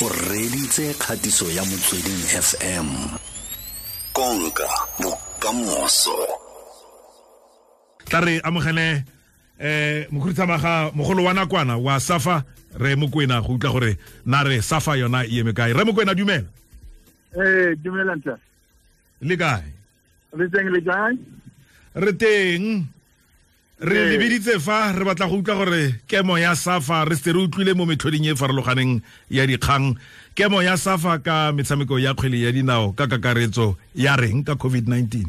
o reditse kgatiso ya motsweding fm konka bokamoso. Tla re amogele eh mokhuduthamaga mogolo wa nakwana wa safa re mokwena go utlwa gore na re safa yona e eme kae? Re mokwena dumela. Eh, dumela nta. le kae? Re teng le kae? re teng re lebeditse fa re batla go utlwa gore kemo ya safa re se re utlwile mo methoding e e farologaneng ya dikgang. Kemo ya safa ka metshameko ya kgwele ya dinao ka kakaretso ya reng ka covid-19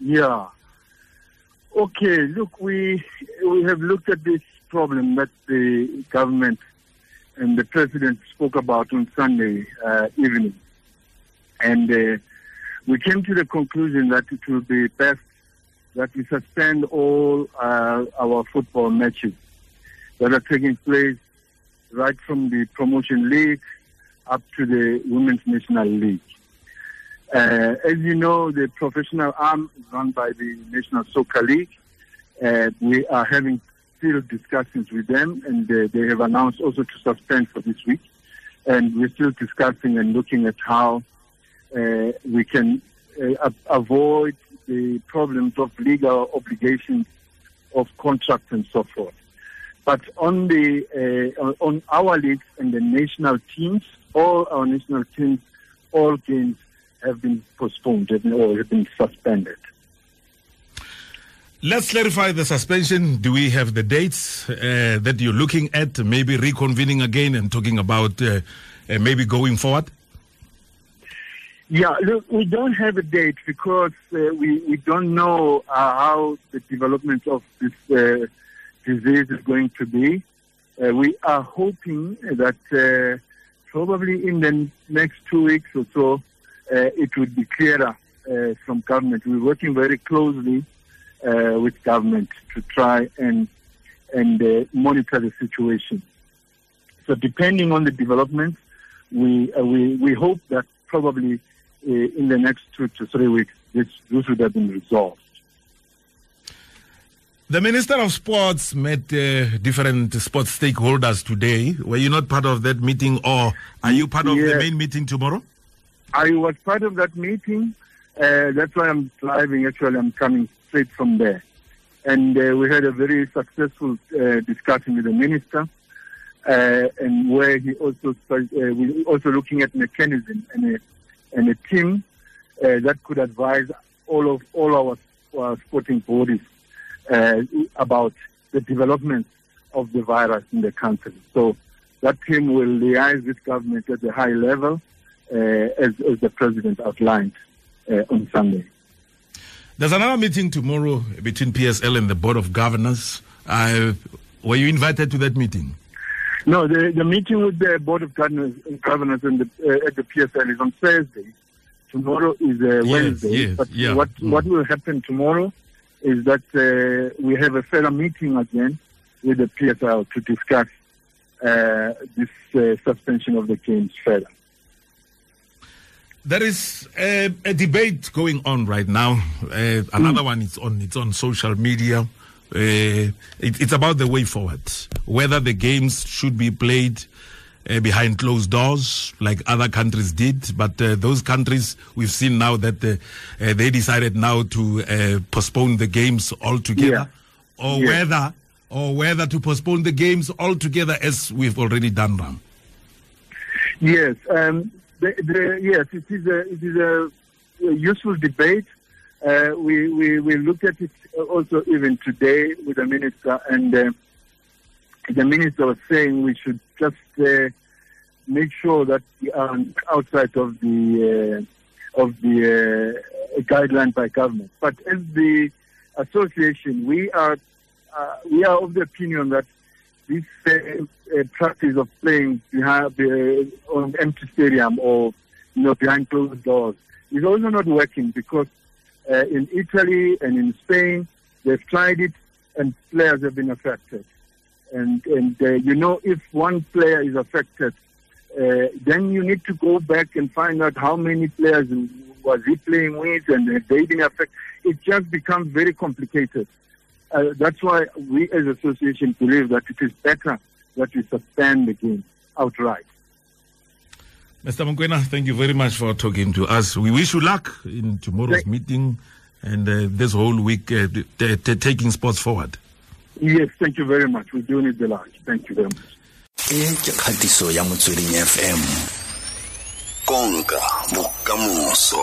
Yeah. Okay, look, we we have looked at this problem that the government and the president spoke about on Sunday uh, evening, and uh, we came to the conclusion that it will be best that we suspend all uh, our football matches that are taking place right from the promotion league up to the women's national league. Uh, as you know, the professional arm is run by the National Soccer League. Uh, we are having still discussions with them, and they have announced also to suspend for this week. And we're still discussing and looking at how uh, we can uh, avoid the problems of legal obligations of contracts and so forth. But on the uh, on our leagues and the national teams, all our national teams, all games have been postponed or have been suspended. Let's clarify the suspension. Do we have the dates uh, that you're looking at? Maybe reconvening again and talking about uh, uh, maybe going forward? Yeah, look, we don't have a date because uh, we, we don't know uh, how the development of this uh, disease is going to be. Uh, we are hoping that uh, probably in the next two weeks or so, uh, it would be clearer from government. We're working very closely with government to try and and monitor the situation. So depending on the developments, we we we hope that probably uh, in the next two to three weeks this this would have been resolved. The Minister of Sports met uh, different sports stakeholders today. Were you not part of that meeting or are you part of the main meeting tomorrow? I was part of that meeting. Uh, that's why I'm driving. Actually, I'm coming straight from there, and uh, we had a very successful uh, discussion with the minister, uh, and where he also started, uh, we also looking at mechanism and and a team uh, that could advise all of all our, our sporting bodies uh, about the development of the virus in the country. So that team will liaise with government at the high level, uh, as, as the president outlined uh, on Sunday. There's another meeting tomorrow between PSL and the Board of Governors. Uh, were you invited to that meeting? No, the, the meeting with the board of governors, governors and the, uh, at the PSL is on Thursday. Tomorrow is uh, Wednesday. yes, but yeah. what Mm. what will happen tomorrow is that uh, we have a further meeting again with the PSL to discuss uh, this uh, suspension of the games further. There is a, a debate going on right now. Uh, another one is on it's on social media. Uh, it, it's about the way forward, whether the games should be played uh, behind closed doors like other countries did. But uh, those countries we've seen now that uh, uh, they decided now to uh, postpone the games altogether, or Yeah. whether or whether to postpone the games altogether as we've already done. Ram. Yes, um, the, the, yes, it is a it is a, useful debate. Uh, we, we we looked at it also even today with the minister, and the minister was saying we should just uh, make sure that we are outside of the uh, of the uh, guideline by government. But as the association, we are uh, we are of the opinion that this uh, uh, practice of playing behind on empty stadium or you know behind closed doors is also not working because in Italy and in Spain they've tried it and players have been affected. And and uh, you know if one player is affected, uh, then you need to go back and find out how many players was he playing with and have they been affected. It just becomes very complicated. Uh, that's why we as association believe that it is better that we suspend the game outright. Mr. Mokoena, thank you very much for talking to us. We wish you luck in tomorrow's Thank- meeting and uh, this whole week uh, t- t- taking sports forward. Yes, thank you very much. we do need the large. Thank you very much. e ke kgatiso ya motsweding fm konka bokamoso